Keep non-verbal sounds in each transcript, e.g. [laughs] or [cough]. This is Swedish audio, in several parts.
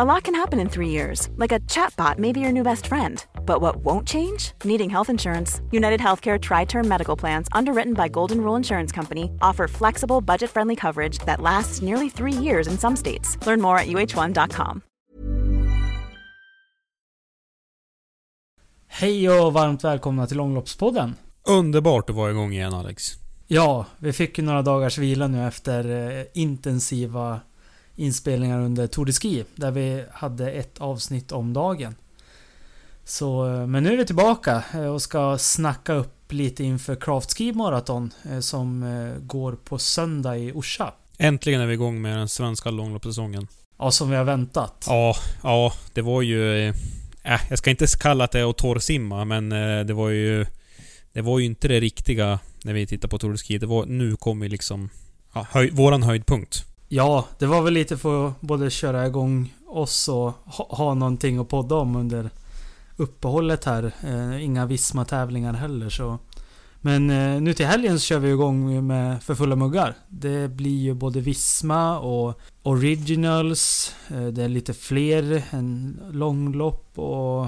A lot can happen in three years, like a chatbot may be your new best friend. But what won't change? Needing health insurance. United Healthcare Tri Term Medical Plans, underwritten by Golden Rule Insurance Company, offer flexible, budget friendly coverage that lasts nearly three years in some states. Learn more at uh1.com. Hej och varmt välkomna till Långloppspodden. Underbart att vara igång igen Alex. Ja, vi fick ju några dagars vila nu efter eh, intensiva inspelningar under Tour de Ski. Där vi hade ett avsnitt om dagen. Så, eh, men nu är vi tillbaka eh, och ska snacka upp lite inför Craft Ski Marathon eh, som går på söndag i Orsa. Äntligen är vi igång med den svenska långloppssäsongen. Ja, som vi har väntat. Ja, ja, det var ju... Äh, jag ska inte kalla det att torrsimma, men det var ju... Det var ju inte det riktiga när vi tittar på Tour de Ski. Det var... Nu kommer liksom... Ja, höj, våran höjdpunkt. Ja, det var väl lite för att både köra igång oss och ha, ha någonting att podda om under uppehållet här. Eh, inga Visma-tävlingar heller så. Men eh, nu till helgen så kör vi igång med för fulla muggar. Det blir ju både Visma och Originals. Eh, det är lite fler än långlopp och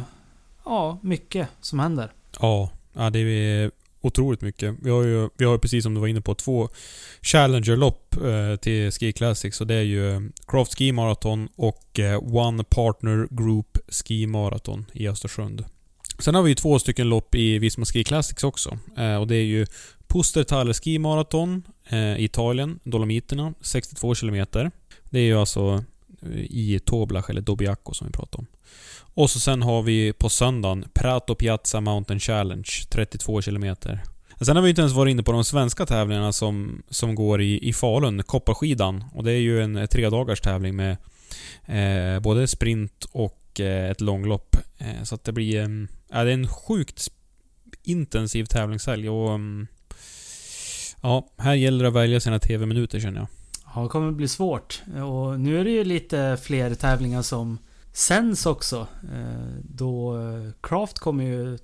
ja, mycket som händer. Ja, ja det är otroligt mycket. Vi har ju, vi har ju precis som du var inne på, två Challenger-lopp eh, till Ski Classics. Och det är ju eh, Craft Ski Marathon och eh, One Partner Group Ski Marathon i Östersund. Sen har vi ju två stycken lopp i Visma Ski Classics också. Eh, och det är ju Pustertaler Ski Marathon eh, i Italien, Dolomiterna, 62 km. Det är ju alltså i Toblach eller Dobiaco som vi pratade om. Och så sen har vi på söndagen Prato Piazza Mountain Challenge, 32 km. Sen har vi inte ens varit inne på de svenska tävlingarna som, som går i, i Falun, Kopparskidan. Och det är ju en tredagars tävling med eh, både sprint och eh, ett långlopp. Eh, så att det blir... Eh, ja, det är en sjukt intensiv tävlingshelg och... Mm, ja, här gäller det att välja sina TV-minuter känner jag. Ja, det kommer bli svårt. Och nu är det ju lite fler tävlingar som sänds också. Eh, då eh, Craft kommer ju...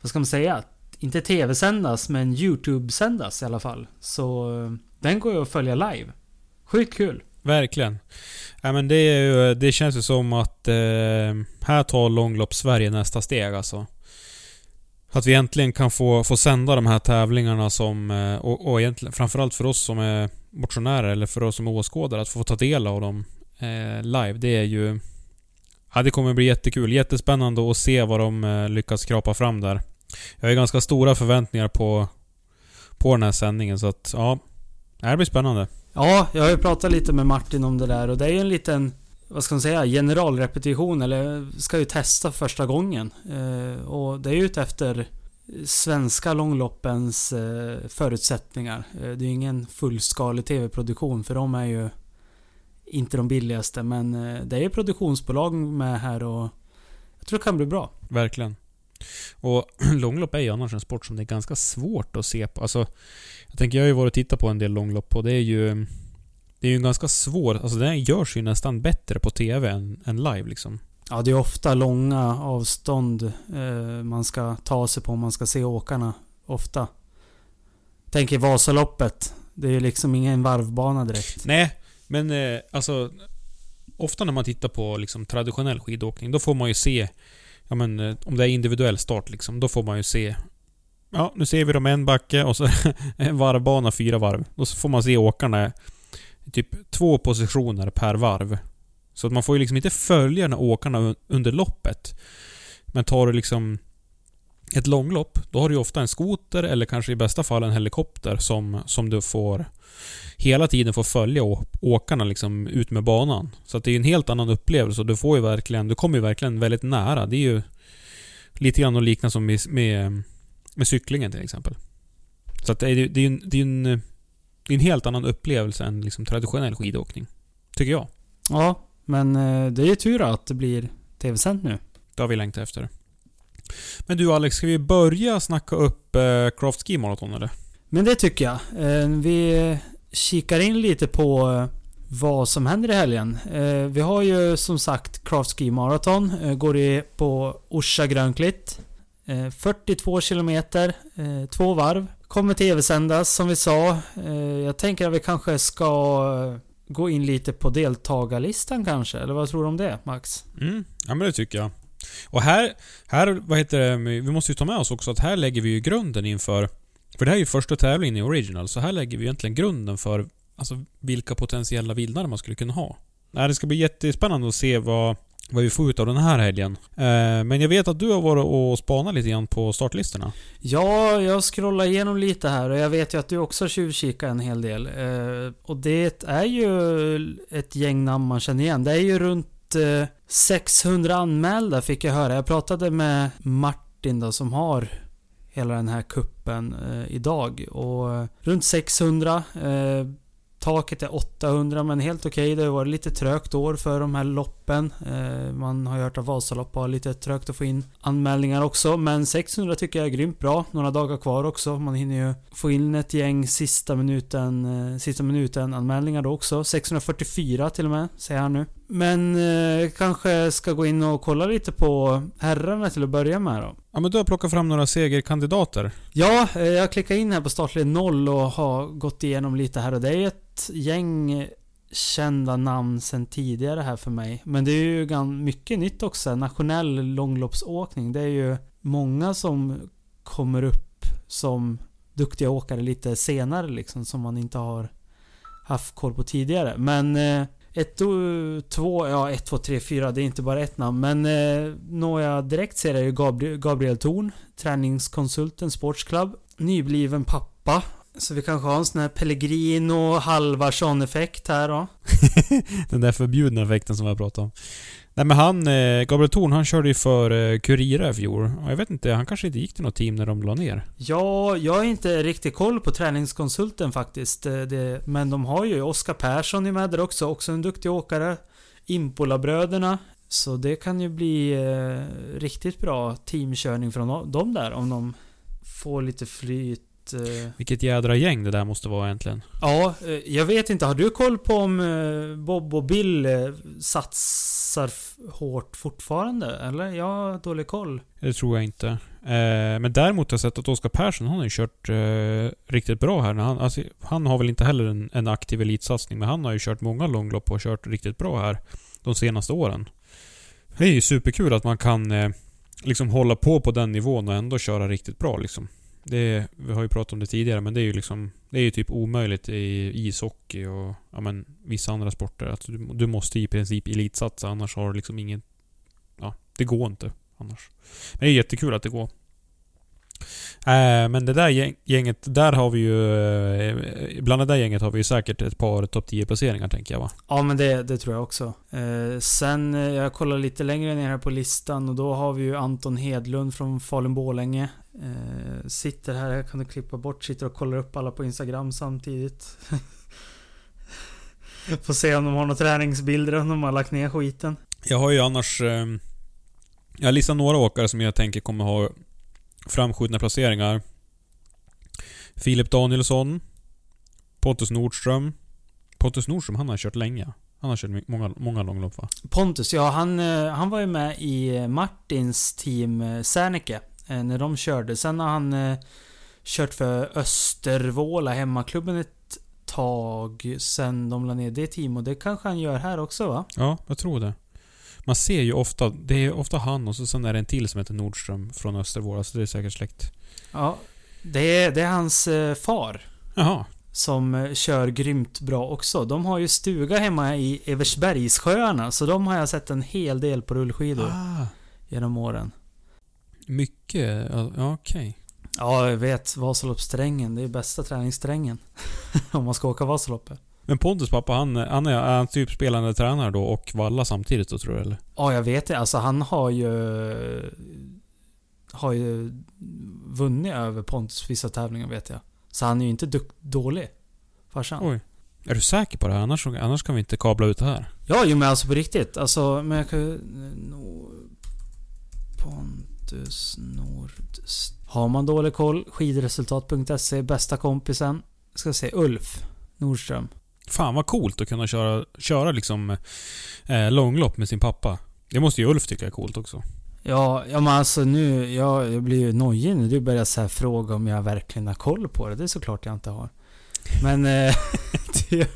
Vad ska man säga? Inte TV-sändas, men YouTube-sändas i alla fall. Så eh, den går ju att följa live. Sjukt kul. Verkligen. Ja, men det, är ju, det känns ju som att eh, här tar långlopp Sverige nästa steg alltså. Att vi äntligen kan få, få sända de här tävlingarna som... Och, och egentligen framförallt för oss som är motionärer eller för oss som är åskådare att få ta del av dem eh, live. Det är ju... Ja, det kommer bli jättekul. Jättespännande att se vad de eh, lyckas skrapa fram där. Jag har ju ganska stora förväntningar på, på den här sändningen så att ja... Det blir spännande. Ja, jag har ju pratat lite med Martin om det där och det är ju en liten... Vad ska man säga? Generalrepetition eller ska ju testa första gången. Eh, och det är ju ute efter svenska långloppens eh, förutsättningar. Eh, det är ju ingen fullskalig TV-produktion för de är ju inte de billigaste men eh, det är ju produktionsbolag med här och jag tror det kan bli bra. Verkligen. Och [clears throat] långlopp är ju annars en sport som det är ganska svårt att se på. Alltså, jag tänker, jag har ju varit och tittat på en del långlopp och det är ju... Det är ju ganska svårt. Alltså den görs ju nästan bättre på TV än, än live liksom. Ja, det är ofta långa avstånd eh, man ska ta sig på om man ska se åkarna. Ofta. Tänk i Vasaloppet. Det är ju liksom ingen varvbana direkt. Nej, men eh, alltså... Ofta när man tittar på liksom, traditionell skidåkning, då får man ju se... Ja men eh, om det är individuell start liksom, då får man ju se... Ja, nu ser vi dem en backe och så [laughs] en varvbana fyra varv. Då får man se åkarna i typ två positioner per varv. Så att man får ju liksom inte följa den här åkarna under loppet. Men tar du liksom ett långlopp, då har du ju ofta en skoter eller kanske i bästa fall en helikopter som, som du får hela tiden får följa åkarna liksom ut med banan. Så att det är ju en helt annan upplevelse och du får ju verkligen, du kommer ju verkligen väldigt nära. Det är ju lite grann att likna som med, med, med cyklingen till exempel. Så att det är ju det är en, det är en, det är en helt annan upplevelse än liksom traditionell skidåkning. Tycker jag. Ja, men eh, det är ju tur att det blir tv-sänt nu. Det har vi längtat efter. Men du Alex, ska vi börja snacka upp eh, Craft Ski Marathon eller? Men det tycker jag. Eh, Vi kikar in lite på eh, vad som händer i helgen. Vi har ju som sagt Craft Ski Marathon. Går det på Orsa Grönklitt. Eh, 42 kilometer, två varv. Kommer tv-sändas som vi sa. Jag tänker att vi kanske ska gå in lite på deltagarlistan kanske. Eller vad tror du om det Max? Mm, ja men det tycker jag. Och här, här, vad heter det, vi måste ju ta med oss också att här lägger vi ju grunden inför... För det här är ju första tävlingen i Original, så här lägger vi egentligen grunden för alltså, vilka potentiella vinnare man skulle kunna ha. Nej, det ska bli jättespännande att se vad, vad vi får ut av den här helgen. Eh, men jag vet att du har varit och spanat lite grann på startlistorna. Ja, jag scrollar igenom lite här och jag vet ju att du också tjuvkikar en hel del. Eh, och det är ju ett gäng namn man känner igen. Det är ju runt eh, 600 anmälda fick jag höra. Jag pratade med Martin då som har hela den här kuppen idag. Och runt 600. Taket är 800 men helt okej. Det har varit lite trögt år för de här loppen. Eh, man har ju hört att Vasalopp har lite trögt att få in anmälningar också. Men 600 tycker jag är grymt bra. Några dagar kvar också. Man hinner ju få in ett gäng sista minuten, eh, sista minuten anmälningar då också. 644 till och med, säger han nu. Men eh, kanske ska gå in och kolla lite på herrarna till att börja med då. Ja men du har plockat fram några segerkandidater. Ja, eh, jag klickar in här på startled 0 och har gått igenom lite här och det är ett gäng kända namn sen tidigare här för mig. Men det är ju gan mycket nytt också. Nationell långloppsåkning. Det är ju många som kommer upp som duktiga åkare lite senare liksom som man inte har haft koll på tidigare. Men eh, ett, två, ja ett, två, tre, fyra. Det är inte bara ett namn. Men eh, några jag direkt ser är ju Gabriel, Gabriel Thorn. Träningskonsulten sportsklubb. Nybliven pappa. Så vi kanske har en sån här Pellegrino Halvarsson-effekt här då. [laughs] Den där förbjudna effekten som jag pratade om. Nej men han, eh, Gabriel Thorn, han körde ju för eh, Curira i fjol. Och jag vet inte, han kanske inte gick till något team när de la ner. Ja, jag har inte riktigt koll på träningskonsulten faktiskt. Eh, Det, men de har ju Oskar Persson i med där också. Också en duktig åkare. Impola-bröderna. Så det kan ju bli eh, riktigt bra teamkörning från dem där om de får lite flyt. Eh. Vilket jädra gäng det där måste vara egentligen. Ja, eh, jag vet inte. Har du koll på om eh, Bob och Bill satsar hårt fortfarande? Eller? Jag har dålig koll. Det tror jag inte. Men däremot har jag sett att Oskar Persson, han har ju kört riktigt bra här. Han, alltså, han har väl inte heller en, en aktiv elitsatsning, men han har ju kört många långlopp och kört riktigt bra här de senaste åren. Det är ju superkul att man kan liksom hålla på på den nivån och ändå köra riktigt bra liksom. Det, vi har ju pratat om det tidigare, men det är ju liksom... Det är ju typ omöjligt i ishockey och ja, men, vissa andra sporter. Att du, du måste i princip elitsatsa, annars har du liksom ingen... Ja, det går inte annars. Men det är jättekul att det går. Äh, men det där gänget, där har vi ju... Eh, bland det där gänget har vi ju säkert ett par topp 10 placeringar tänker jag va? Ja men det, det tror jag också. Eh, sen, eh, jag kollar lite längre ner här på listan och då har vi ju Anton Hedlund från Falun-Borlänge. Eh, sitter här, jag kan klippa bort, sitter och kollar upp alla på Instagram samtidigt. [laughs] Får se om de har några träningsbilder, om de har lagt ner skiten. Jag har ju annars... Eh, jag listar några åkare som jag tänker kommer ha framskjutna placeringar. Filip Danielsson. Pontus Nordström. Pontus Nordström, han har kört länge. Han har kört många, många långlopp va? Pontus, ja han, eh, han var ju med i Martins team eh, Serneke. Eh, När de körde. Sen har han eh, kört för Östervåla, hemmaklubben, ett tag sen de la ner det team. Och det kanske han gör här också va? Ja, jag tror det. Man ser ju ofta, det är ofta han och så sen är det en till som heter Nordström från Östervåla, så det är säkert släkt. Ja. Det är, det är hans eh, far. Jaha. som kör grymt bra också. De har ju stuga hemma i Eversbergssjöarna, så de har jag sett en hel del på rullskidor Ah, genom åren. Mycket. Ja, okej. Ja, jag vet. Vasaloppsterrängen, det är bästa träningsterrängen. [laughs] Om man ska åka Vasaloppet. Men Pontus pappa, han, han är, är han typ spelande tränare då och valla samtidigt då tror du eller? Ja, jag vet det. Alltså han har ju... Har ju vunnit över Pontus vissa tävlingar vet jag. Så han är ju inte dålig. Farsan. Oj. Är du säker på det här? Annars, annars kan vi inte kabla ut det här. Ja, jo men alltså på riktigt. Alltså, men jag kan ju... Nor... Pontus Nord... Har man dålig koll, skidresultat.se, bästa kompisen. Ska se, Ulf Nordström. Fan vad coolt att kunna köra, köra liksom eh, långlopp med sin pappa. Det måste ju Ulf tycka är coolt också. Ja, ja men alltså nu, jag, jag blir ju nojig när du börjar så här fråga om jag verkligen har koll på det. Det är såklart jag inte har. Men... Eh, [laughs]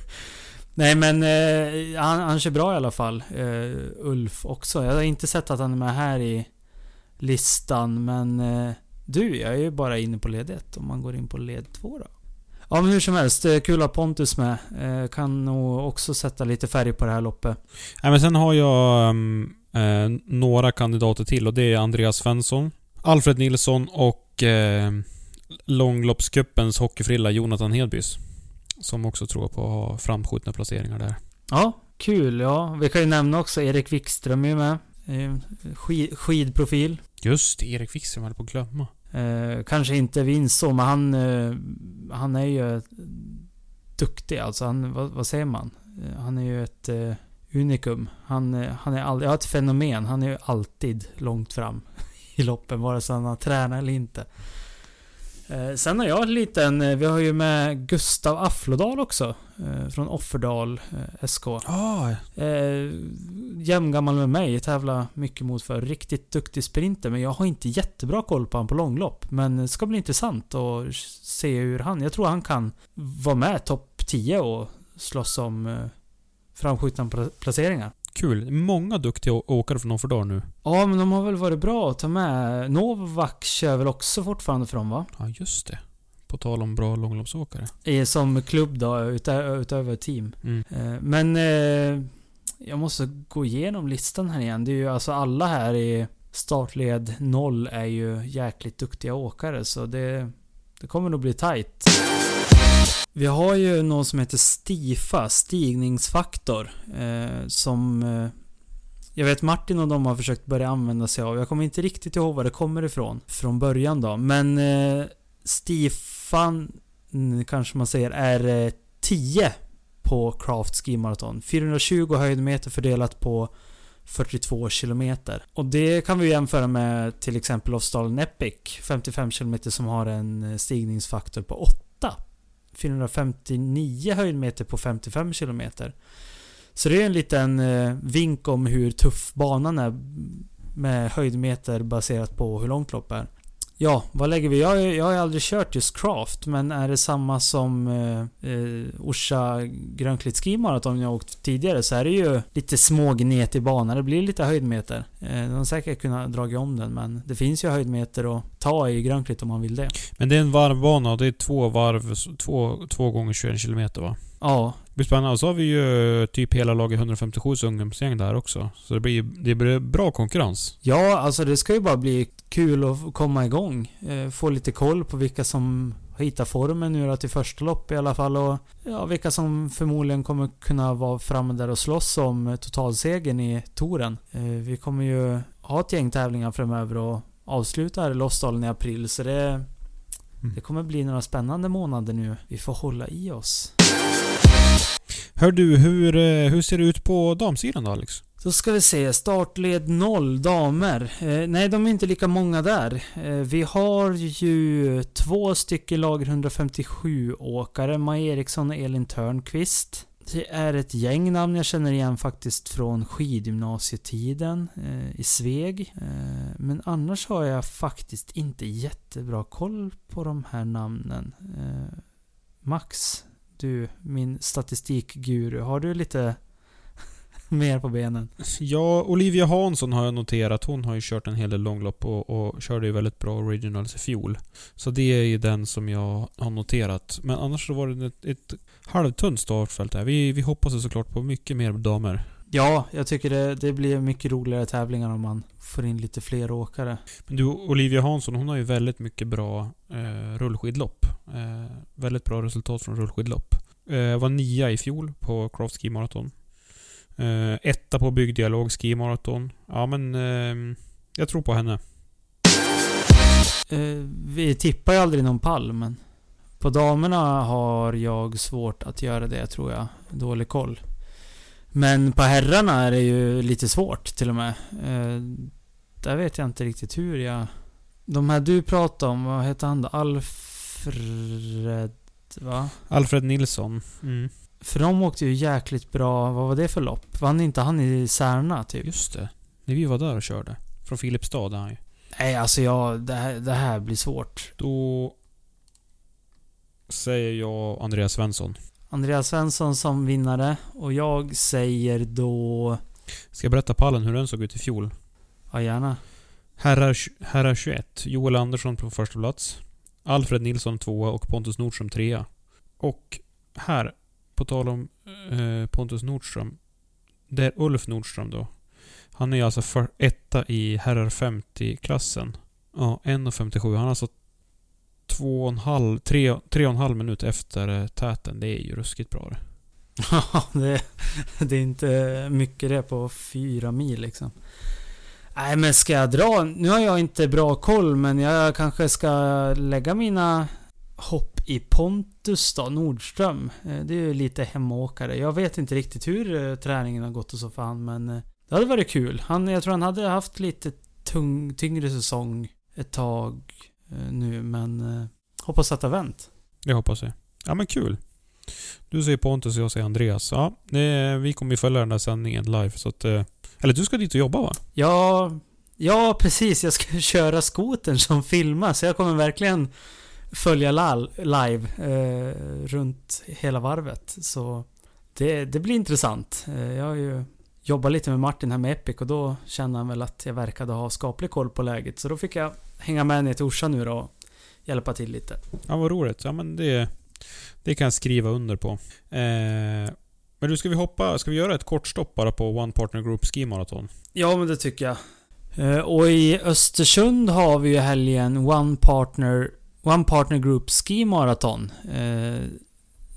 nej men eh, han, han kör bra i alla fall. Eh, Ulf också. Jag har inte sett att han är med här i listan men... Eh, du, jag är ju bara inne på led 1 om man går in på led 2 då. Ja men hur som helst, eh, kul att Pontus med. Eh, kan nog också sätta lite färg på det här loppet. Nej, men sen har jag um, eh, några kandidater till och det är Andreas Svensson, Alfred Nilsson och eh, långloppscupens hockeyfrilla Jonathan Hedbys. Som också tror på att ha framskjutna placeringar där. Ja, kul. Ja, vi kan ju nämna också Erik Wikström är ju med. Eh, Skid, skidprofil. Just det, Erik Wikström höll på att glömma. Eh, kanske inte vinst så, men han, eh, han är ju duktig. Alltså, han, vad, vad säger man? Eh, han är ju ett eh, unikum. Han, eh, han är aldrig, ja, ett fenomen. Han är ju alltid långt fram [laughs] i loppen, vare sig han har tränat eller inte. Eh, sen har jag en liten, eh, vi har ju med Gustav Afflodal också. Eh, från Offerdal SK. Ah, Eh, jämngammal med mig, tävlar mycket mot för Riktigt duktig sprinter, men jag har inte jättebra koll på han på långlopp. Men det ska bli intressant att se hur han... Jag tror han kan vara med topp 10 och slåss om framskjutna pla- placeringar. Kul. Många duktiga åkare från Offerdal nu. Ja, men de har väl varit bra att ta med. Novak kör väl också fortfarande för dem va? Ja, just det. På tal om bra långloppsåkare. Som klubb då, utö- utöver team. Mm. Eh, Men eh, jag måste gå igenom listan här igen. Det är ju alltså alla här i startled 0 är ju jäkligt duktiga åkare så det, det kommer nog bli tight. Vi har ju någon som heter Stifa, stigningsfaktor, eh, som eh, jag vet Martin och de har försökt börja använda sig av. Jag kommer inte riktigt ihåg var det kommer ifrån från början då. Men eh, Stifan, mm, kanske man säger, är eh, 10 på Craft Ski Marathon. 420 höjdmeter fördelat på 42 kilometer. Och det kan vi jämföra med till exempel Lofsdalen Epic, 55 kilometer som har en eh, stigningsfaktor på 8. 459 höjdmeter på 55 kilometer. Så det är en liten eh, vink om hur tuff banan är med höjdmeter baserat på hur långt lopp är. Ja, vad lägger vi? Jag, jag har aldrig kört just Craft, men är det samma som eh, eh, Orsa Grönklitt Ski Marathon jag åkt tidigare så är det ju lite smågnet i banan. Det blir lite höjdmeter. Eh, de har säkert kunnat dra om den, men det finns ju höjdmeter att ta i Grönklitt om man vill det. Men det är en varvbana och det är två varv, två, två gånger 21 kilometer va? Ja, Det blir spännande. Så har vi ju typ hela laget 157 ungdomsgäng där också. Så det blir, det blir bra konkurrens. Ja, alltså det ska ju bara bli kul att komma igång. Eh, få lite koll på vilka som har hittat formen nu då till första lopp i alla fall. Och ja, vilka som förmodligen kommer kunna vara framme där och slåss om totalsegern i touren. Eh, vi kommer ju ha ett gäng tävlingar framöver och avsluta här i Lofsdalen i april. Så det, det kommer bli några spännande månader nu. Vi får hålla i oss. Hör du, hur, eh, hur ser det ut på damsidan då Alex? Då ska vi se, startled 0 damer. Eh, nej, de är inte lika många där. Eh, vi har ju två stycken lager 157 åkare, Maja Eriksson och Elin Törnqvist. Det är ett gäng namn jag känner igen faktiskt från skidgymnasietiden eh, i Sveg. Eh, men annars har jag faktiskt inte jättebra koll på de här namnen. Eh, Max, du, min statistikguru, har du lite mer på benen. Ja, Olivia Hansson har jag noterat. Hon har ju kört en hel del långlopp och, och körde ju väldigt bra originals i fjol. Så det är ju den som jag har noterat. Men annars så var det ett, ett halvtunt startfält här. Vi, vi hoppas såklart på mycket mer damer. Ja, jag tycker det, det blir mycket roligare tävlingar om man får in lite fler åkare. Men du, Olivia Hansson, hon har ju väldigt mycket bra eh, rullskidlopp. Eh, väldigt bra resultat från rullskidlopp. Eh, var nia i fjol på Craft Ski Marathon. Eh, etta på Byggdialog Ski Marathon. Ja men, eh, jag tror på henne. Eh, vi tippar ju aldrig någon pall, men på damerna har jag svårt att göra det, tror jag. Dålig koll. Men på herrarna är det ju lite svårt till och med. Eh, där vet jag inte riktigt hur jag... De här du pratade om, vad heter han då? Alfred... Va? Alfred Nilsson. Mm. För de åkte ju jäkligt bra. Vad var det för lopp? Vann inte han i Särna typ? Just det. När vi var där och körde. Från Filipstad är han ju. Nej, alltså jag... Det här, det här blir svårt. Då säger jag Andreas Svensson. Andreas Svensson som vinnare. Och jag säger då... Ska jag berätta pallen hur den såg ut i fjol? Ja, gärna. Herrar, herrar 21. Joel Andersson på första plats. Alfred Nilsson tvåa och Pontus Nordström trea. Och här, på tal om eh, Pontus Nordström. Det är Ulf Nordström då. Han är alltså för etta i herrar 50-klassen. Ja, 1.57. Han är alltså två och en halv, tre, tre och en halv minut efter eh, täten. Det är ju ruskigt bra det. Ja, [laughs] det, det är inte mycket det på fyra mil liksom. Nej, men ska jag dra? Nu har jag inte bra koll, men jag kanske ska lägga mina hopp i Pontus då, Nordström. Eh, Det är ju lite hemåkare. Jag vet inte riktigt hur eh, träningen har gått och så fan, men eh, det hade varit kul. Han, jag tror han hade haft lite tung, tyngre säsong ett tag nu, men hoppas att det har vänt. Det hoppas jag. Ja men kul. Du säger Pontus och jag säger Andreas. Ja, vi kommer ju följa den här sändningen live så att... Eller du ska dit och jobba va? Ja, ja precis. Jag ska [laughs] köra skotern som filmar, så jag kommer verkligen följa live eh, runt hela varvet. Så det, det blir intressant. Eh, jag har ju jobbat lite med Martin här med Epic och då kände han väl att jag verkade ha skaplig koll på läget. Så då fick jag hänga med ner till Orsa nu då och hjälpa till lite. Ja, vad roligt. Ja men det... Det kan jag skriva under på. Eh, men du, ska vi hoppa... Ska vi göra ett kort stopp bara på One Partner Group Ski Marathon? Ja, men det tycker jag. Eh, Och i Östersund har vi ju helgen One Partner, One Partner Group Ski Marathon. Eh,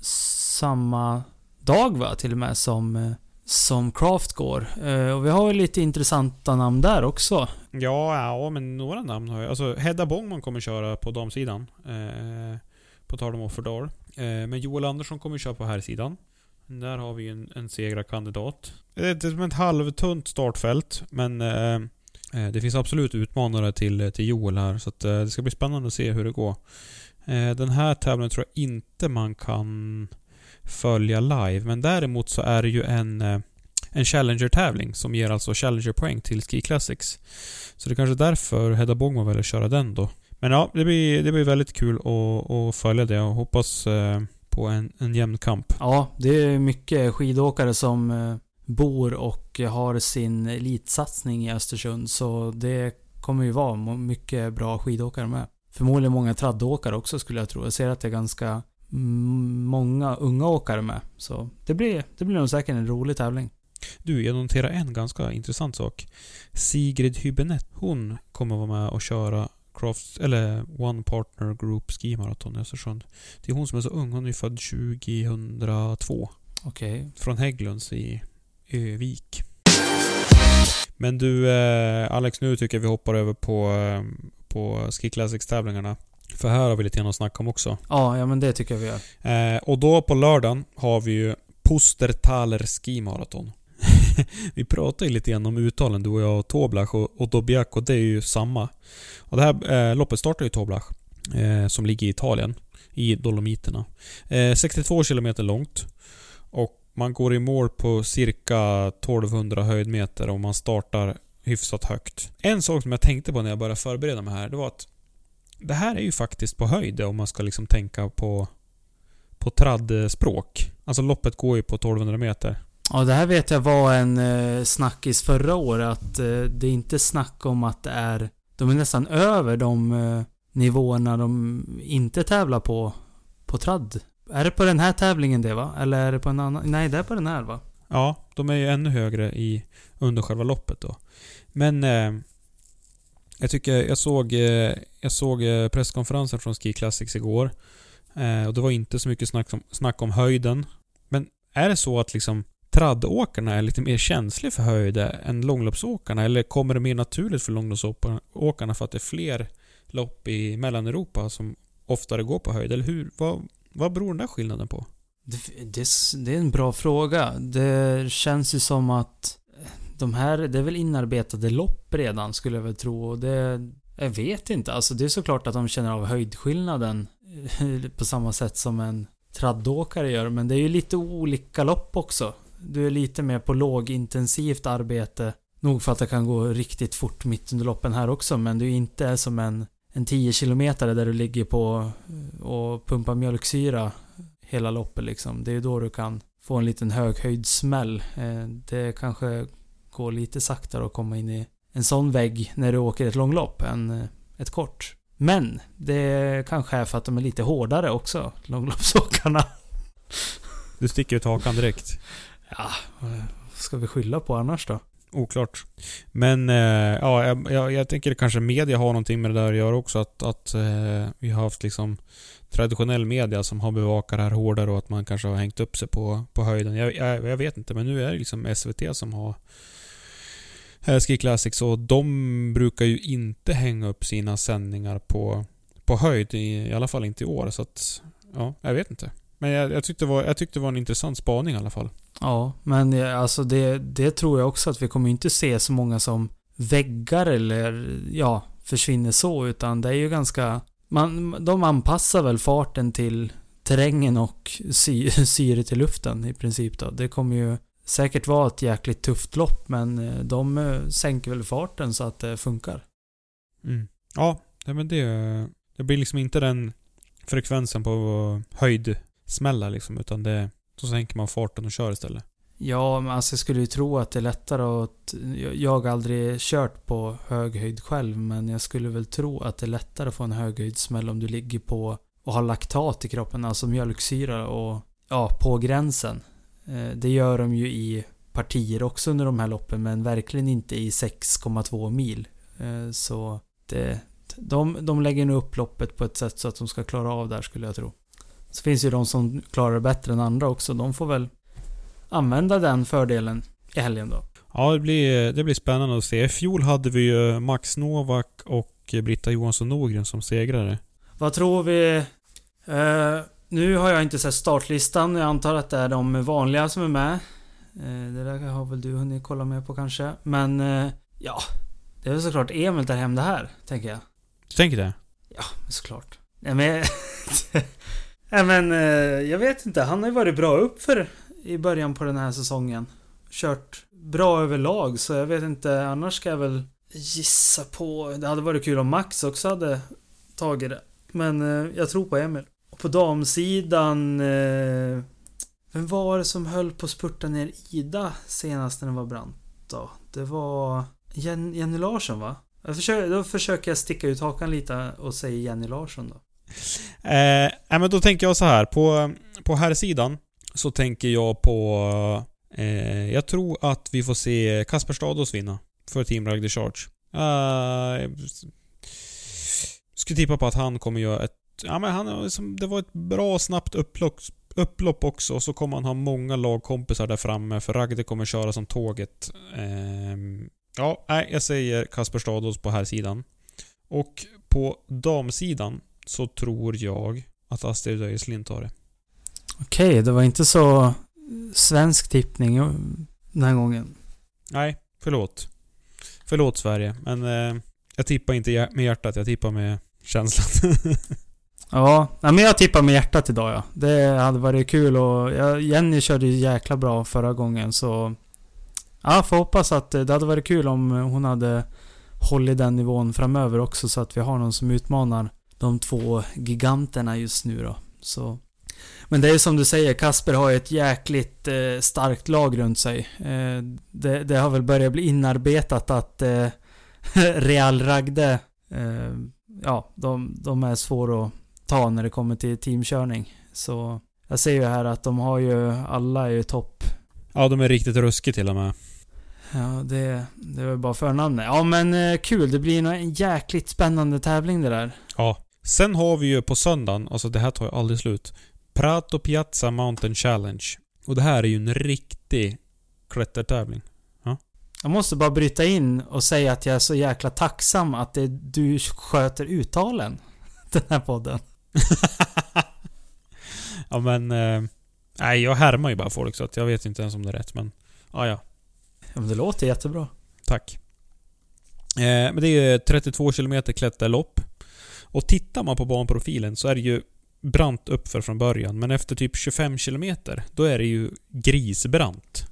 samma dag va, till och med, som, eh, som Craft går. Eh, och vi har ju lite intressanta namn där också. Ja, ja, men några namn har jag. Alltså, Hedda Bångman kommer köra på damsidan. Eh, på tal om Offerdal. Eh, men Joel Andersson kommer köra på här sidan. Där har vi en, en segrarkandidat. Det är ett- som ett halvtunt startfält, men eh, Eh, det finns absolut utmanare till, till Joel här. Så att, eh, det ska bli spännande att se hur det går. Eh, den här tävlingen tror jag inte man kan följa live, men däremot så är det ju en, en Challenger-tävling som ger alltså Challenger-poäng till Ski Classics. Så det är kanske är därför Hedda Bogman väljer att köra den då. Men ja, det blir, det blir väldigt kul att, att följa det och hoppas på en, en jämn kamp. Ja, det är mycket skidåkare som bor och har sin elitsatsning i Östersund. Så det kommer ju vara mycket bra skidåkare med. Förmodligen många traddåkare också skulle jag tro. Jag ser att det är ganska många unga åkare med. Så det blir, det blir nog säkert en rolig tävling. Du, jag noterar en ganska intressant sak. Sigrid Hübinette, hon kommer vara med och köra Crafts, eller One Partner Group Ski Marathon i Östersund. Det är hon som är så ung, hon är född 2002. Okej. Från Hägglunds i Övik. Men du eh, Alex, nu tycker jag vi hoppar över på, eh, på Ski Classics-tävlingarna. För här har vi lite grann att snacka om också. Ja, ja men det tycker jag vi gör. Eh, och då på lördagen har vi ju Pustertaler Ski Marathon. [laughs] vi pratade ju lite grann om uttalen du och jag och Toblach och, och Dobiak och det är ju samma. Och det här eh, loppet startar ju i Toblach. Eh, som ligger i Italien. I Dolomiterna. Eh, 62 km långt. Och man går i mål på cirka 1200 höjdmeter och man startar hyfsat högt. En sak som jag tänkte på när jag började förbereda mig här, det var att det här är ju faktiskt på höjd om man ska liksom tänka på på traddspråk. Alltså loppet går ju på 1200 meter. Ja, det här vet jag var en eh, snackis förra året. Att eh, det är inte snack om att det är... De är nästan över de eh, nivåerna de inte tävlar på, på tradd. Är det på den här tävlingen det va? Eller är det på en annan? Nej, det är på den här va? Ja, de är ju ännu högre i, under själva loppet då. Men eh, jag tycker, jag såg, eh, jag såg eh, presskonferensen från Ski Classics igår. Eh, och det var inte så mycket snack om, snack om höjden. Men är det så att liksom traddåkarna är lite mer känsliga för höjder än långloppsåkarna? Eller kommer det mer naturligt för långloppsåkarna för att det är fler lopp i Mellaneuropa som oftare går på höjd? Eller hur? Vad, vad beror den där skillnaden på? Det, det, det är en bra fråga. Det känns ju som att de här, det är väl inarbetade lopp redan skulle jag väl tro. Och det, jag vet inte. Alltså det är såklart att de känner av höjdskillnaden eh, på samma sätt som en traddåkare gör. Men det är ju lite olika lopp också. Du är lite mer på lågintensivt arbete. Nog för att det kan gå riktigt fort mitt under loppen här också. Men du är inte som en, en 10 km där du ligger på och pumpar mjölksyra hela loppet liksom. Det är då du kan få en liten höghöjdssmäll. Eh, det kanske går lite saktare att komma in i en sån vägg när du åker ett långlopp än eh, ett kort. Men det kanske är för att de är lite hårdare också, långloppsåkarna. Du sticker ut hakan direkt. Ja, vad ska vi skylla på annars då? Oklart. Men eh, ja, jag, jag tänker kanske media har någonting med det där att göra också. Att, att eh, vi har haft liksom traditionell media som har bevakat det här hårdare och att man kanske har hängt upp sig på, på höjden. Jag, jag, jag vet inte, men nu är det liksom SVT som har Ski Classics och de brukar ju inte hänga upp sina sändningar på, på höjd, i, i alla fall inte i år. Så att, ja, jag vet inte. Men jag, jag, tyckte var, jag tyckte det var en intressant spaning i alla fall. Ja, men alltså det, det tror jag också att vi kommer inte se så många som väggar eller ja, försvinner så utan det är ju ganska man, de anpassar väl farten till terrängen och sy, [laughs] syret i luften i princip då. Det kommer ju säkert vara ett jäkligt tufft lopp men eh, de eh, sänker väl farten så att det funkar. Mm. Ja, men det, det blir liksom inte den frekvensen på smällar liksom utan det, då sänker man farten och kör istället. Ja, men alltså jag skulle ju tro att det är lättare att... Jag har aldrig kört på hög höjd själv, men jag skulle väl tro att det är lättare att få en höghöjdssmäll om du ligger på och har laktat i kroppen, alltså mjölksyra och ja, på gränsen. Eh, det gör de ju i partier också under de här loppen, men verkligen inte i 6,2 mil. Eh, så det, de, de lägger nu upp loppet på ett sätt så att de ska klara av där skulle jag tro. Så finns ju de som klarar det bättre än andra också. De får väl använda den fördelen i helgen då. Ja, det blir, det blir spännande att se. I fjol hade vi ju Max Novak och Britta Johansson Norgren som segrare. Vad tror vi? Uh, nu har jag inte sett startlistan. Jag antar att det är de vanliga som är med. Uh, det där har väl du hunnit kolla med på kanske. Men uh, ja, det är väl såklart Emil tar hem det här, tänker jag. Du tänker det? Ja, såklart. Nej men... [laughs] Nej men, eh, jag vet inte. Han har ju varit bra upp för i början på den här säsongen. Kört bra överlag, så jag vet inte. Annars ska jag väl gissa på... Det hade varit kul om Max också hade tagit det. Men eh, jag tror på Emil. Och på damsidan... Eh, vem var det som höll på att spurta ner Ida senast när den var brant då? Det var Jen Jenny Larsson va? Jag försöker, då försöker jag sticka ut hakan lite och säga Jenny Larsson då. Eh, men då tänker jag så här. På, på här sidan så tänker jag på... Eh, jag tror att vi får se Kasper Stados vinna för Team Rugby Charge. Eh, skulle tippa på att han kommer göra ett... Ja men han, liksom, det var ett bra snabbt upplopp, upplopp också och så kommer han ha många lagkompisar där framme för Ragde kommer köra som tåget. Eh, ja, nej, jag säger Kasper Stados på här sidan. Och på damsidan så tror jag att Astrid Öjeslind tar det. Okej, okay, det var inte så svensk tippning den här gången. Nej, förlåt. Förlåt Sverige, men eh, jag tippar inte med hjärtat, jag tippar med känslan. [laughs] ja, men jag tippar med hjärtat idag ja. Det hade varit kul och Jenny körde ju jäkla bra förra gången så... Ja, får hoppas att det hade varit kul om hon hade hållit den nivån framöver också så att vi har någon som utmanar de två giganterna just nu då. Så Men det är som du säger, Kasper har ju ett jäkligt eh, starkt lag runt sig. Eh, det, det, har väl börjat bli inarbetat att eh, [laughs] Real Ragde, eh, ja, de, de är svåra att ta när det kommer till teamkörning. Så jag ser ju här att de har ju, alla är ju topp. Ja, de är riktigt ruskiga till och med. Ja, det, det var bara förnamnet. Ja, men eh, kul. Det blir nog en jäkligt spännande tävling det där. Ja. Sen har vi ju på söndagen, alltså det här tar ju aldrig slut. Prato Piazza Mountain Challenge. Och det här är ju en riktig klättertävling. Jag måste bara bryta in och säga att jag är så jäkla tacksam att det, du sköter uttalen. [laughs] Den här podden. [laughs] ja men... Eh, nej, jag härmar ju bara folk så att jag vet inte ens om det är rätt men... Ah, ja, Ja, men det låter jättebra. Tack. Eh, men det är ju 32 km klätterlopp. Och tittar man på banprofilen så är det ju brant uppför från början. Men efter typ 25 km, då är det ju grisbrant.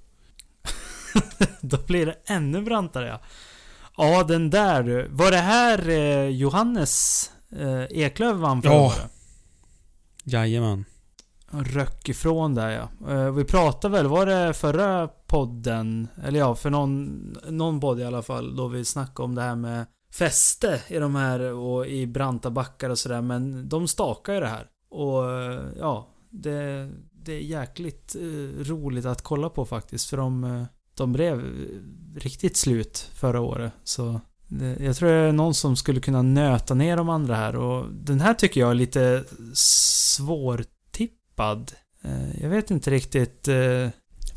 [laughs] Då blir det ännu brantare ja. Ja, den där du. Var det här eh, Johannes eh, Eklöf vann förra Ja. Jajamän. Röck ifrån där ja. Eh, vi pratade väl, var det förra podden? Eller ja, för någon, någon podd i alla fall. Då vi snackade om det här med fäste i de här och i branta backar och sådär. Men de stakar ju det här. Och eh, ja, det, det är jäkligt eh, roligt att kolla på faktiskt. För de, eh, de blev eh, riktigt slut förra året. Så det, jag tror det är någon som skulle kunna nöta ner de andra här. Och den här tycker jag är lite svårtippad. Eh, Jag vet inte riktigt.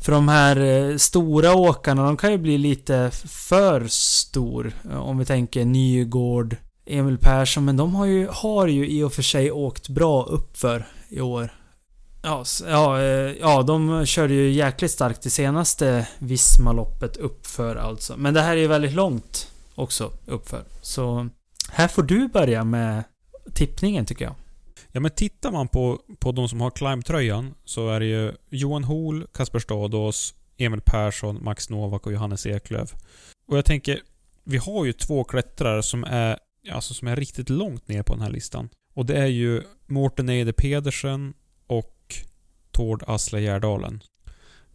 För de här eh, stora åkarna, de kan ju bli lite för stor. Eh, om vi tänker Nygård, Emil Persson. Men de har ju, har ju i och för sig åkt bra uppför i år. Ja, ja, eh, ja, de körde ju jäkligt starkt det senaste Vismaloppet uppför alltså. Men det här är ju väldigt långt också uppför. Så här får du börja med tippningen tycker jag. Ja men tittar man på, på de som har climb-tröjan så är det ju Johan Hol, Kasper Stadås, Emil Persson, Max Novak och Johannes Eklöf. Och jag tänker, vi har ju två klättrare som är, alltså som är riktigt långt ner på den här listan. Och det är ju Mårten Eide Pedersen och Tord Asle Gärdalen.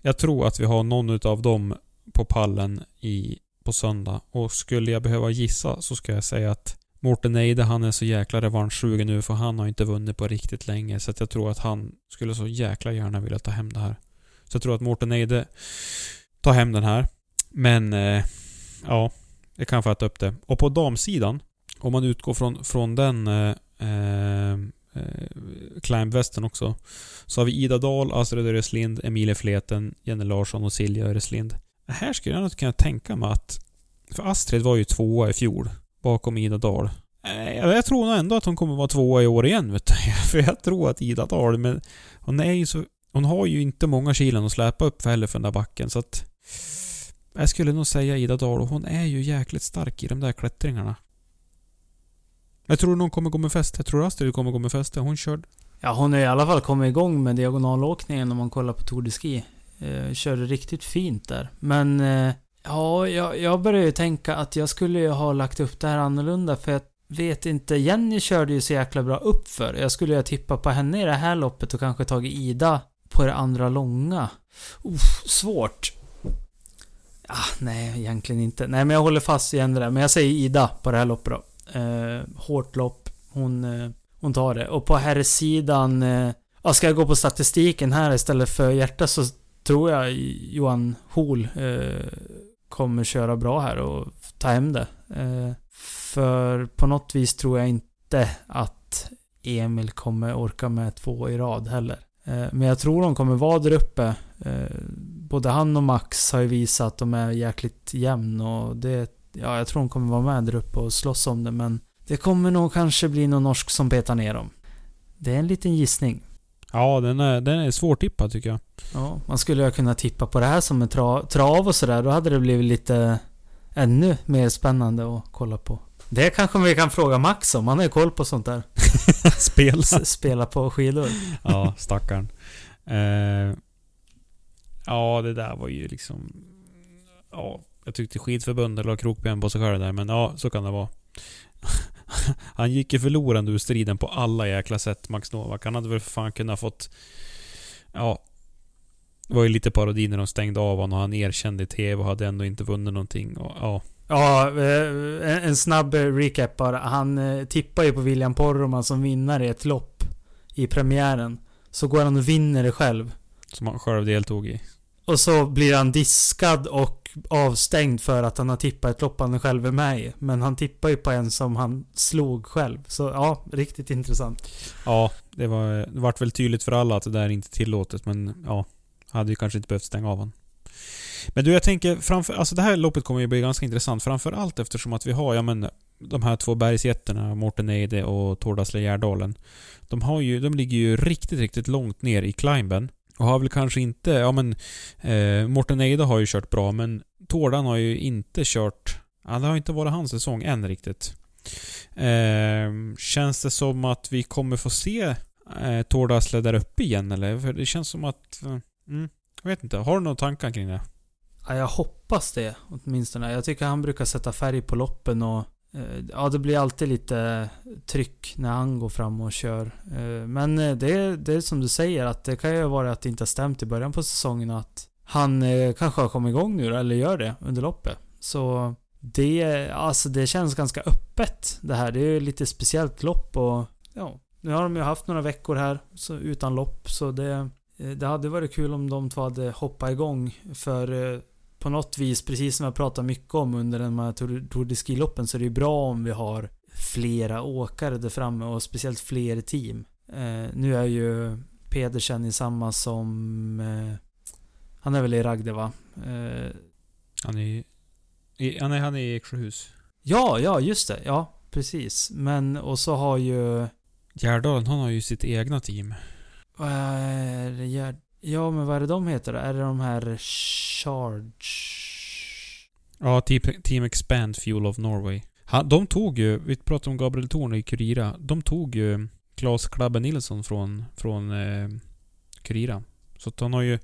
Jag tror att vi har någon utav dem på pallen i, på söndag. Och skulle jag behöva gissa så ska jag säga att Mårten Eide, han är så jäkla revanschsugen nu för han har inte vunnit på riktigt länge. Så att jag tror att han skulle så jäkla gärna vilja ta hem det här. Så jag tror att Mårten Eide tar hem den här. Men, eh, ja. Jag kan få äta upp det. Och på damsidan, om man utgår från, från den eh, eh, eh climbvästen också. Så har vi Ida Dahl, Astrid Öreslind, Emilie Fleten, Jenny Larsson och Silja Öreslind. Här skulle jag nog kunna tänka mig att... För Astrid var ju tvåa i fjol bakom Ida Dahl. Eh, Jag tror nog ändå att hon kommer vara tvåa i år igen vet du. [laughs] För jag tror att Ida Dahl, men hon är ju så... Hon har ju inte många kilon att släpa upp för heller för den där backen så att... Jag skulle nog säga Ida Dahl och hon är ju jäkligt stark i de där klättringarna. Jag tror någon kommer gå med fäste. Jag tror Astrid kommer gå med fäste. Hon körde... Ja, hon har i alla fall kommit igång med diagonalåkningen om man kollar på Tour de Ski. Eh, körde riktigt fint där. Men eh, ja, jag, jag började ju tänka att jag skulle ju ha lagt upp det här annorlunda för jag vet inte. Jenny körde ju så jäkla bra uppför. Jag skulle ju ha tippat på henne i det här loppet och kanske tagit Ida på det andra långa. Uff, svårt. Ah, nej, egentligen inte. Nej, men jag håller fast igen det där. Men jag säger Ida på det här loppet då. Eh, hårt lopp. Hon, eh, hon tar det. Och på herrsidan... Eh, ja, ska jag gå på statistiken här istället för hjärta så tror jag Johan Hol eh, kommer köra bra här och ta hem det. Eh, för på något vis tror jag inte att Emil kommer orka med två i rad heller. Eh, men jag tror de kommer vara där uppe. Eh, både han och Max har ju visat att de är jäkligt jämn och det... Ja, jag tror de kommer vara med där uppe och slåss om det men det kommer nog kanske bli någon norsk som petar ner dem. Det är en liten gissning. Ja, den är, den är svårtippad tycker jag. Ja, man skulle ju kunna tippa på det här som en tra trav och sådär. Då hade det blivit lite ännu mer spännande att kolla på. Det kanske vi kan fråga Max om. Han har ju koll på sånt där. [laughs] Spela. Spela på skidor. [laughs] ja, stackarn. Eh, ja, det där var ju liksom... Ja, jag tyckte skidförbundet la krokben på sig själv där, men ja, så kan det vara. [laughs] Han gick ju förlorande ur striden på alla jäkla sätt, Max Novak. Han hade väl för fan kunnat fått... Ja. Det var ju lite parodi när de stängde av honom och han erkände i TV och hade ändå inte vunnit någonting. Och, ja. Ja, eh, en, snabb recap bara. Han eh, tippar ju på William Poromaa som vinnare i ett lopp i premiären. Så går han och vinner det själv. Som han själv deltog i. Och så blir han diskad och avstängd för att han har tippat ett lopp han själv är med i. Men han tippar ju på en som han slog själv. Så ja, riktigt intressant. Ja, det, var, det vart väl tydligt för alla att det där är inte tillåtet, men ja. Hade ju kanske inte behövt stänga av honom. Men du, jag tänker framför... Alltså det här loppet kommer ju bli ganska intressant. Framförallt eftersom att vi har, ja men... De här två bergsjättarna, Morten Eide och Tordasle Gärdalen. De har ju... De ligger ju riktigt, riktigt långt ner i climben. Och har väl kanske inte... Ja men... Eh, Morten Eide har ju kört bra, men Tordan har ju inte kört... Ja, det har inte varit hans säsong än riktigt. Eh, känns det som att vi kommer få se eh, Tordasle där uppe igen eller? För det känns som att... Eh, mm, jag vet inte. Har du några tankar kring det? Ja, jag hoppas det åtminstone. Jag tycker han brukar sätta färg på loppen och Eh, ja, det blir alltid lite tryck när han går fram och kör. Eh, men eh, det, det är som du säger att det kan ju vara att det inte har stämt i början på säsongen att han kanske har kommit igång nu eller gör det under loppet. Så det, alltså det känns ganska öppet det här. Det är ju lite speciellt lopp och ja, nu har de ju haft några veckor här så, utan lopp så det, det hade varit kul om de två hade hoppat igång för på något vis, precis som jag pratar mycket om under de här Tour de Ski-loppen, så är det ju bra om vi har flera åkare där framme och speciellt fler team. Eh, nu är ju Pedersen i samma som... Eh, han är väl i Ragde va? Eh, han är i... Han är, han är i Eksjöhus. Ja, ja just det. Ja, precis. Men och så har ju... Gärdalen, han har ju sitt egna team. Vad är det? Ja, men vad är det de heter då? Är det de här Charge? Ja, Team Expand Fuel of Norway. Han, de tog ju, vi pratade om Gabriel Thorn i Kurira. De tog ju Klas Klabbe Nilsson från, från eh, Kurira. Så han har ju...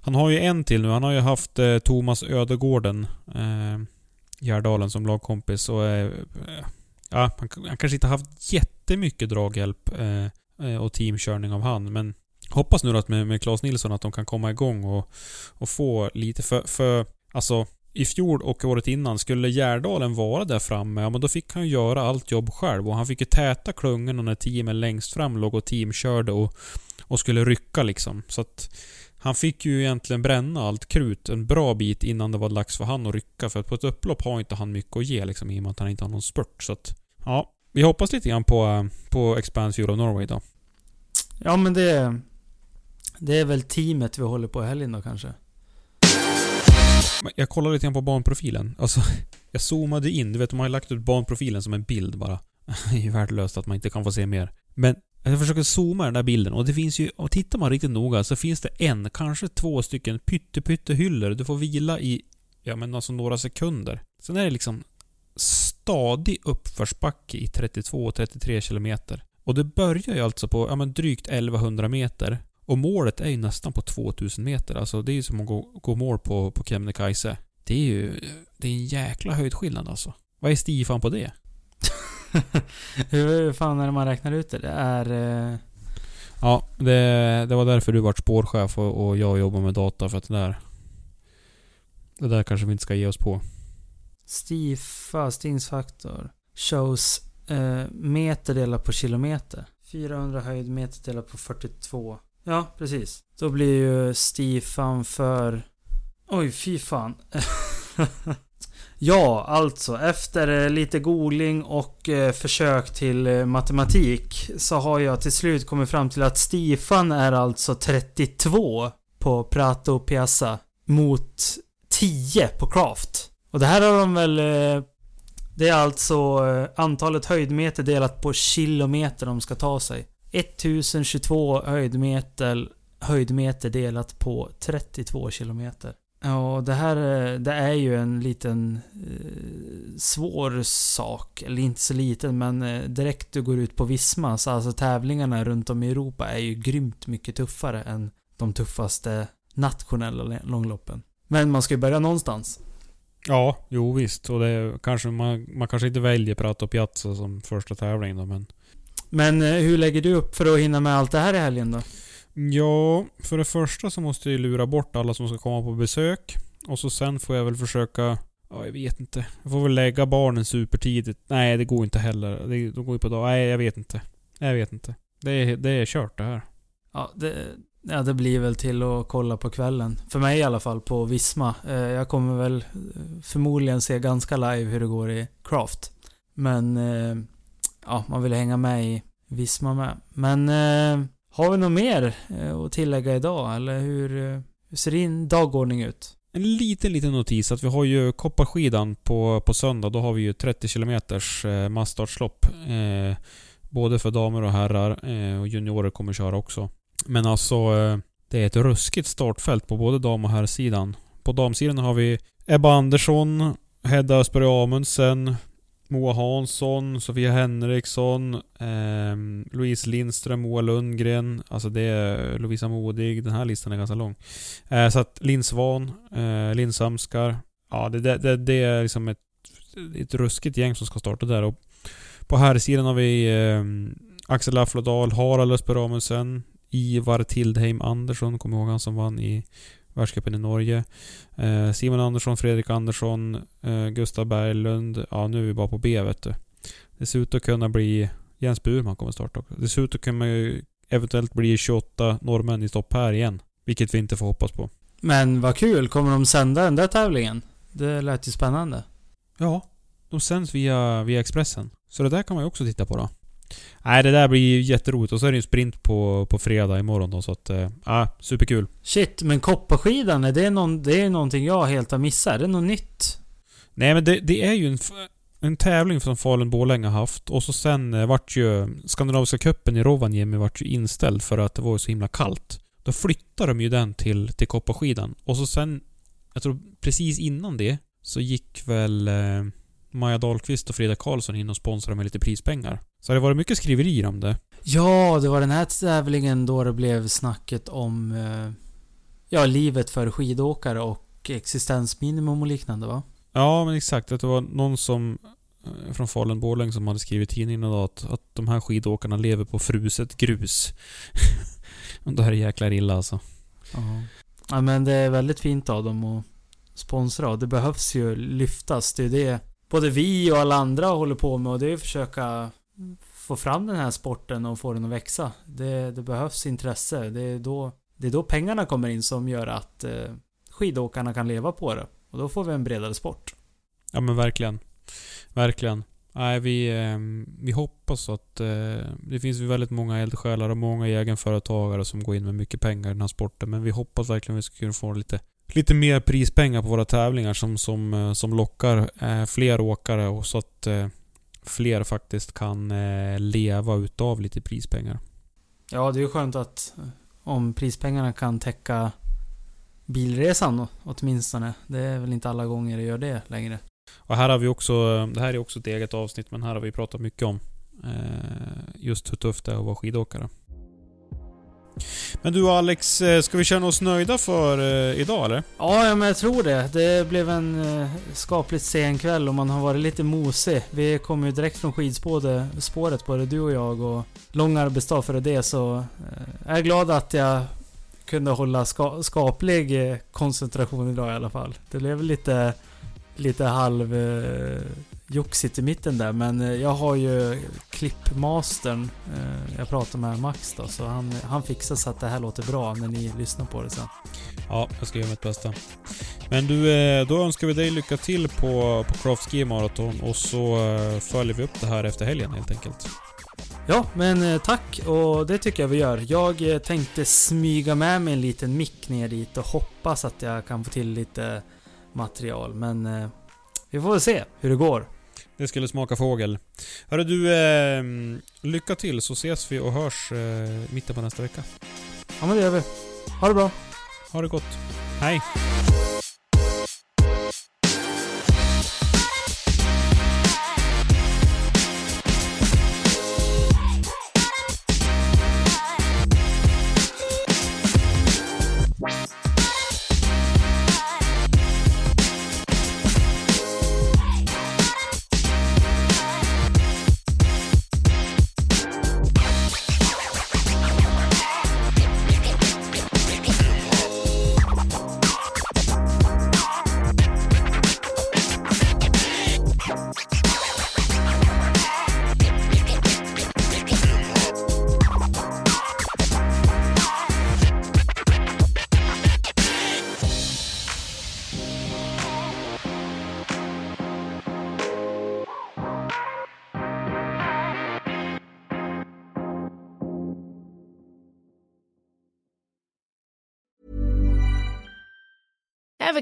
Han har ju en till nu. Han har ju haft eh, Thomas Ödegården, eh, Gärdalen, som lagkompis och... Eh, ja, han, han kanske inte haft jättemycket draghjälp eh, eh och teamkörning av han, men Hoppas nu att med, med Claes Nilsson att de kan komma igång och, och få lite för, för... Alltså, i fjol och året innan, skulle Gärdalen vara där framme, ja men då fick han ju göra allt jobb själv. Och han fick ju täta klungorna när teamen längst fram låg och teamkörde och, och skulle rycka liksom. Så att han fick ju egentligen bränna allt krut en bra bit innan det var dags för han att rycka. För att på ett upplopp har inte han mycket att ge liksom, i och med att han inte har någon spurt. Så att, ja. Vi hoppas lite grann på, eh, på Expand Fuel of Norway då. Ja men det... Det är väl teamet vi håller på i helgen då kanske? Jag kollade lite grann på barnprofilen. Alltså, [laughs] jag zoomade in. Du vet, de har ju lagt ut barnprofilen som en bild bara. [laughs] Det är ju värdelöst att man inte kan få se mer. Men jag försöker zooma den där bilden och det finns ju... Och tittar man riktigt noga så finns det en, kanske två stycken pytte, pytte hyllor. Du får vila i, ja men alltså några sekunder. Sen är det liksom stadig uppförsbacke i 32-33 kilometer. Och det börjar ju alltså på, ja men drygt 1100 meter. Och målet är ju nästan på 2000 meter. Alltså det är ju som att gå, gå mål på, på Kebnekaise. Det är ju... Det är en jäkla höjdskillnad alltså. Vad är stifan på det? [laughs] Hur fan är det man räknar ut det? Det är... Eh... Ja, det, det var därför du vart spårchef och, och jag jobbar med data för att det där... Det där kanske vi inte ska ge oss på. Stifa, stingsfaktor. Shows eh, meter delat på kilometer. 400 höjd meter delat på 42. Ja, precis. Då blir ju Stefan för... Oj, fy fan. [laughs] ja, alltså. Efter eh, lite googling och eh, försök till eh, matematik så har jag till slut kommit fram till att Stefan är alltså 32 på Prato Piazza mot 10 på Craft. Och det här har de väl... Det är alltså antalet höjdmeter delat på kilometer de ska ta sig. 1022 höjdmeter, höjdmeter delat på 32 kilometer. Ja, det här eh, det är ju en liten eh, svår sak. Eller inte så liten, men eh, direkt du går ut på Visma, så alltså tävlingarna runt om i Europa är ju grymt mycket tuffare än de tuffaste nationella långloppen. Men man ska ju börja någonstans. Ja, jo visst. Och det kanske man, man kanske inte väljer Prato Piazza som första tävling då, men... Men eh, hur lägger du upp för att hinna med allt det här i helgen då? Ja, för det första så måste jag ju lura bort alla som ska komma på besök. Och så sen får jag väl försöka... Ja, jag vet inte. Jag får väl lägga barnen supertidigt. Nej, det går inte heller. Det, de går ju på dag. Nej, jag vet inte. Jag vet inte. Det är, det är kört det här. Ja det, ja, det blir väl till att kolla på kvällen. För mig i alla fall, på Visma. Eh, jag kommer väl eh, förmodligen se ganska live hur det går i Craft. Men... Ja, man vill hänga med i Visma med. Men... Eh, har vi något mer eh, att tillägga idag? Eller hur, eh, hur ser din dagordning ut? En liten, liten notis att vi har ju Kopparskidan på, på söndag. Då har vi ju 30 km eh, massstartslopp. Eh, både för damer och herrar. Eh, och juniorer kommer köra också. Men alltså, eh, det är ett ruskigt startfält på både dam och herrsidan. På damsidan har vi Ebba Andersson, Hedda Östberg Amundsen, Moa Hansson, Sofia Henriksson, eh, Louise Lindström, Moa Lundgren. Alltså det är Lovisa Modig. Den här listan är ganska lång. Eh, så att Linn Svan, eh, Linn Samskar. Ja, det, det, det, det är liksom ett, ett ruskigt gäng som ska starta där. Och på här sidan har vi eh, Axel Aflodal, Harald Ösper Amundsen, Ivar Tildheim Andersson, kommer ihåg han som vann i världscupen i Norge. Eh, Simon Andersson, Fredrik Andersson, eh, Gustav Berglund. Ja, nu är vi bara på B vet du. Det ser ut att kunna bli Jens Burman kommer starta också. Det ser ut att kunna eventuellt bli 28 norrmän i stopp här igen. Vilket vi inte får hoppas på. Men vad kul, kommer de sända den där tävlingen? Det lät ju spännande. Ja, de sänds via, via Expressen. Så det där kan man ju också titta på då. Nej, det där blir ju jätteroligt. Och så är det ju sprint på, på fredag imorgon då, så att... Ja, äh, superkul. Shit, men kopparskidan, är det, någon, det är någonting jag helt har missat? Är det något nytt? Nej, men det, det är ju en, en tävling som Falun-Borlänge har haft. Och så sen eh, vart ju... Skandinaviska cupen i Rovaniemi vart ju inställd för att det var så himla kallt. Då flyttade de ju den till, till kopparskidan. Och så sen... Jag tror precis innan det så gick väl... Eh, Maja Dahlqvist och Frida Karlsson in och sponsrade med lite prispengar. Så det varit mycket skriverier om det. Ja, det var den här tävlingen då det blev snacket om eh, ja, livet för skidåkare och existensminimum och liknande va? Ja, men exakt. Att det var någon som eh, från Falun Borlänge som hade skrivit i tidningen idag att, att de här skidåkarna lever på fruset grus. [laughs] det här är jäkla illa alltså. Ja. ja, men det är väldigt fint av dem att sponsra och det behövs ju lyftas. Det är det både vi och alla andra håller på med och det är att försöka få fram den här sporten och få den att växa. Det, det behövs intresse. Det är, då, det är då pengarna kommer in som gör att eh, skidåkarna kan leva på det. Och då får vi en bredare sport. Ja men verkligen. Verkligen. Nej, vi, eh, vi hoppas att eh, det finns väldigt många eldsjälar och många egenföretagare som går in med mycket pengar i den här sporten. Men vi hoppas verkligen att vi ska kunna få lite, lite mer prispengar på våra tävlingar som, som, eh, som lockar eh, fler åkare och så att eh, fler faktiskt kan eh, leva utav lite prispengar. Ja, det är ju skönt att eh, om prispengarna kan täcka bilresan åtminstone. Det är väl inte alla gånger det gör det längre. Och här har vi också, det här är också ett eget avsnitt, men här har vi pratat mycket om eh, just hur tufft det är att vara skidåkare. Men du Alex, eh, ska vi känna oss nöjda för eh, idag eller? Ja, men jag tror det. Det blev en eh, skapligt sen kväll och man har varit lite mosig. Vi kom ju direkt från skidspåret, både du och jag och lång arbetsdag före det så jag är glad att jag kunde hålla ska skaplig koncentration idag i alla fall. Det blev lite, lite halv joxigt i mitten där. Men eh, jag har ju klippmastern. Eh, jag pratar med Max då, så han, han fixar så att det här låter bra när ni lyssnar på det sen. Ja, jag ska göra mitt bästa. Men du, eh, då önskar vi dig lycka till på, på Craft Ski Marathon och så följer vi upp det här efter helgen helt enkelt. Ja, men tack och det tycker jag vi gör. Jag tänkte smyga med mig en liten mick ner dit och hoppas att jag kan få till lite material. Men vi får väl se hur det går. Det skulle smaka fågel. Hörru du, eh, lycka till så ses vi och hörs eh, mitten på nästa vecka. Ja men det gör vi. Ha det bra. Ha det gott. Hej.